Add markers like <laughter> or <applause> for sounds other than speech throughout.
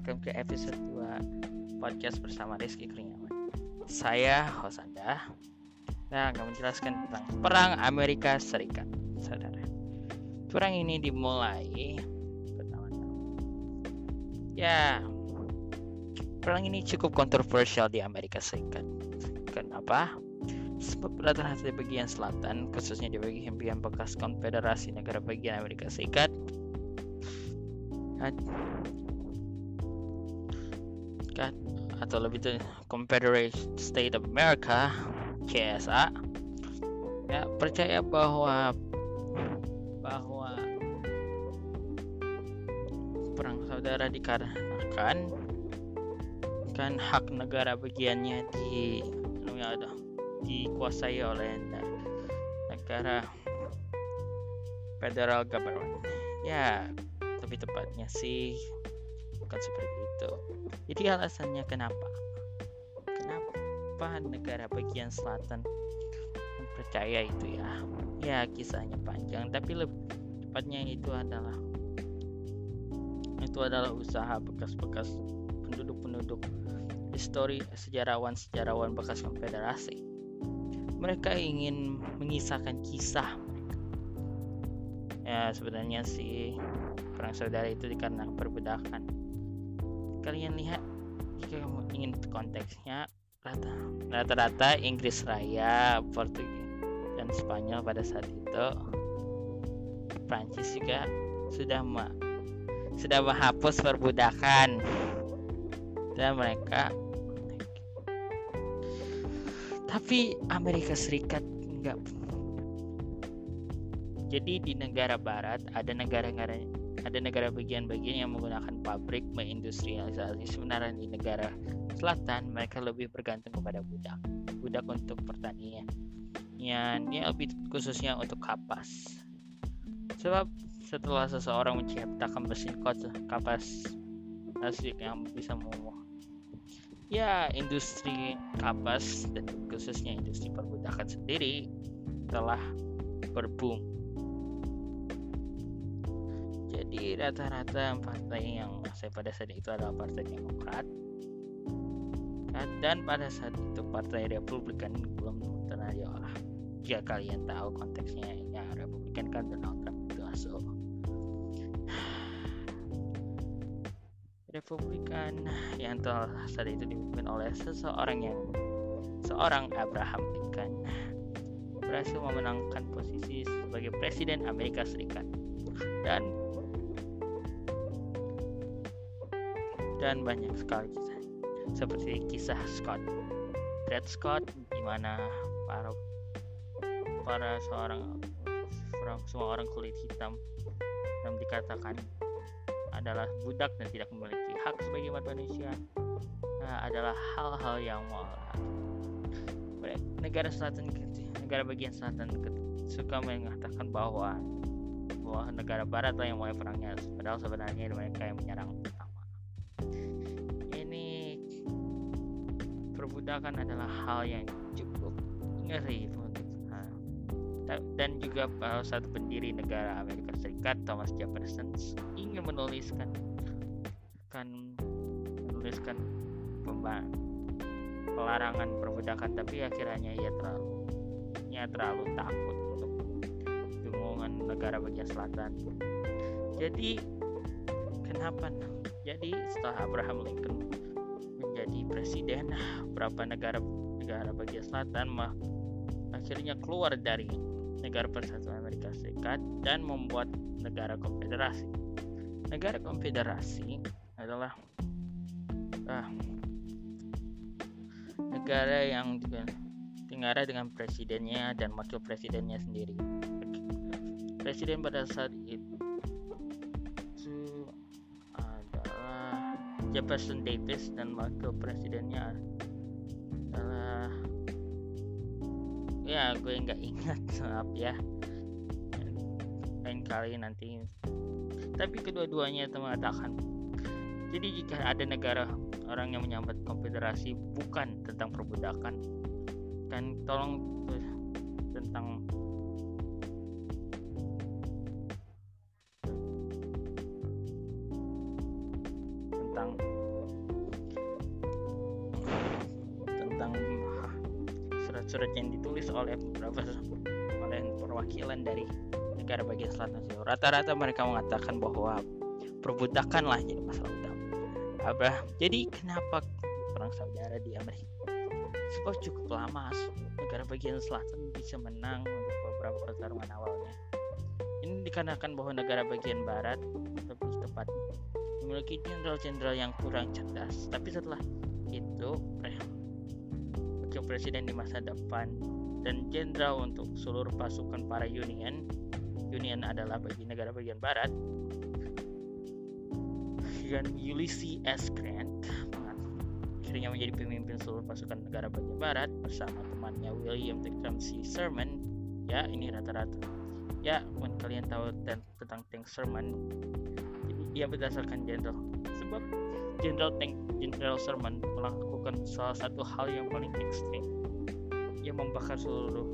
welcome ke episode 2 podcast bersama Rizky Kurniawan. Saya Hosanda. Nah, akan menjelaskan tentang Perang Amerika Serikat Saudara. Perang ini dimulai pertama-tama. Ya Perang ini cukup kontroversial di Amerika Serikat. Kenapa? Sebab rata-rata di bagian selatan, khususnya di bagian bekas konfederasi negara bagian Amerika Serikat, kan? Atau lebih itu Confederate State of America CSA ya percaya bahwa bahwa perang saudara dikarenakan kan hak negara bagiannya di ada dikuasai oleh negara federal government. Ya lebih tepatnya sih bukan seperti itu jadi alasannya kenapa? Kenapa negara bagian selatan percaya itu ya? Ya kisahnya panjang tapi lebih tepatnya itu adalah itu adalah usaha bekas-bekas penduduk-penduduk histori sejarawan-sejarawan bekas konfederasi. Mereka ingin mengisahkan kisah. Ya sebenarnya sih perang saudara itu dikarenakan perbudakan kalian lihat jika kamu ingin konteksnya rata rata-rata Inggris Raya Portugis dan Spanyol pada saat itu Prancis juga sudah ma sudah menghapus perbudakan. Dan mereka tapi Amerika Serikat enggak jadi di negara barat ada negara-negara ada negara bagian-bagian yang menggunakan pabrik mengindustrialisasi sebenarnya di negara selatan. Mereka lebih bergantung kepada budak. Budak untuk pertanian. Yang ya lebih khususnya untuk kapas. Sebab setelah seseorang menciptakan mesin kapas asli yang bisa memuah ya industri kapas dan khususnya industri perbudakan sendiri telah berboom jadi rata-rata partai yang saya pada saat itu adalah partai Demokrat. Dan pada saat itu partai Republikan belum terkenal lah jika kalian tahu konteksnya ya Republikan kan Donald Trump itu masuk Republikan yang telah saat itu dipimpin oleh seseorang yang seorang Abraham Lincoln berhasil memenangkan posisi sebagai presiden Amerika Serikat. Dan dan banyak sekali kisah. Seperti kisah Scott. Dred Scott di mana para para seorang orang semua orang kulit hitam yang dikatakan adalah budak dan tidak memiliki hak sebagai manusia nah, adalah hal-hal yang moral negara selatan negara bagian selatan suka mengatakan bahwa bahwa negara barat lah yang mulai perangnya. Padahal sebenarnya mereka yang menyerang perbudakan adalah hal yang cukup ngeri dan juga salah satu pendiri negara Amerika Serikat Thomas Jefferson ingin menuliskan kan menuliskan pelarangan perbudakan tapi akhirnya ia terlalu ia terlalu takut untuk dukungan negara bagian selatan. Jadi kenapa? Jadi setelah Abraham Lincoln menjadi presiden. Beberapa negara negara bagian selatan mah akhirnya keluar dari negara persatuan Amerika Serikat dan membuat negara konfederasi. Negara konfederasi adalah uh, negara yang negara dengan presidennya dan wakil presidennya sendiri. Presiden pada saat itu Jefferson Davis dan wakil presidennya. Adalah ya gue nggak ingat <laughs> maaf ya. Lain kali nanti. Tapi kedua-duanya itu mengatakan jadi jika ada negara orang yang menyambat konfederasi bukan tentang perbudakan kan tolong tentang tentang surat-surat yang ditulis oleh beberapa oleh perwakilan dari negara bagian selatan rata-rata mereka mengatakan bahwa perbudakan lah jadi masalah utama. Apa jadi kenapa perang saudara di Amerika sebab cukup lama negara bagian selatan bisa menang untuk beberapa pertarungan awalnya. Ini dikarenakan bahwa negara bagian barat lebih tepat memiliki jenderal-jenderal yang kurang cerdas. Tapi setelah itu wakil presiden di masa depan dan jenderal untuk seluruh pasukan para Union. Union adalah bagi negara bagian barat. Dan Ulysses S. Grant akhirnya menjadi pemimpin seluruh pasukan negara bagian barat bersama temannya William Tecumseh Sherman. Ya ini rata-rata. Ya mungkin kalian tahu tentang Tank Sherman. Jadi dia berdasarkan jenderal. Sebab jenderal Tank Jenderal Sherman melakukan salah satu hal yang paling ekstrim. Yang membakar seluruh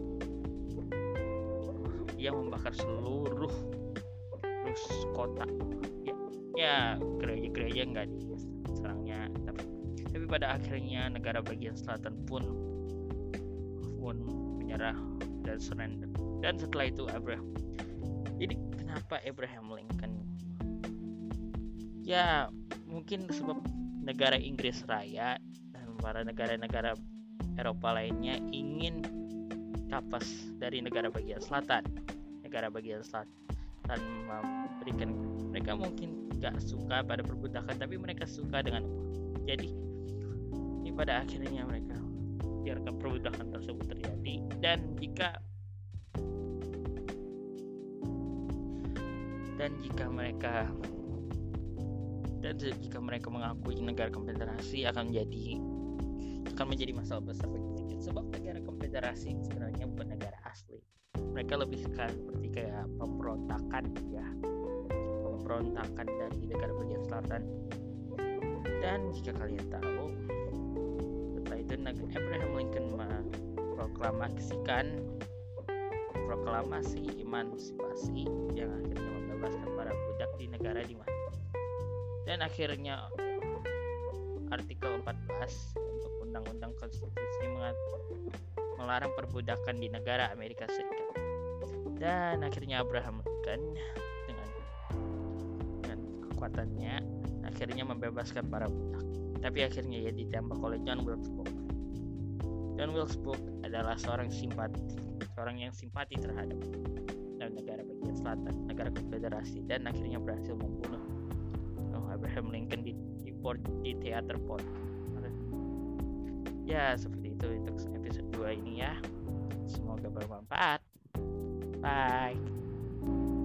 yang membakar seluruh kota. Ya ya gereja-gereja nggak serangnya tapi tapi pada akhirnya negara bagian selatan pun pun menyerah dan surrender. Dan setelah itu Abraham jadi kenapa Abraham Lincoln? Ya mungkin sebab negara Inggris Raya para negara-negara Eropa lainnya ingin kapas dari negara bagian selatan negara bagian selatan memberikan mereka mungkin gak suka pada perbudakan tapi mereka suka dengan jadi ini pada akhirnya mereka biarkan perbudakan tersebut terjadi. Dan jika dan jika mereka dan jika mereka mengakui negara konfederasi akan menjadi akan menjadi masalah besar bagi mereka sebab negara konfederasi sebenarnya bukan negara asli. Mereka lebih seperti kayak pemberontakan ya. Pemberontakan dari negara bagian selatan. Dan jika kalian tahu setelah itu Abraham Lincoln memproklamasikan proklamasi emansipasi yang akhirnya membebaskan para budak di negara di mana. Dan akhirnya artikel 14 untuk undang-undang konstitusi melarang perbudakan di negara Amerika Serikat dan akhirnya Abraham Lincoln kekuatannya akhirnya membebaskan para budak. Tapi akhirnya ia ditembak oleh John Wilkes Booth. John Wilkes Booth adalah seorang simpati, seorang yang simpati terhadap negara bagian selatan, negara konfederasi, dan akhirnya berhasil membunuh Abraham Lincoln di, di di teater port ya seperti itu untuk episode 2 ini ya. Semoga bermanfaat. Bye.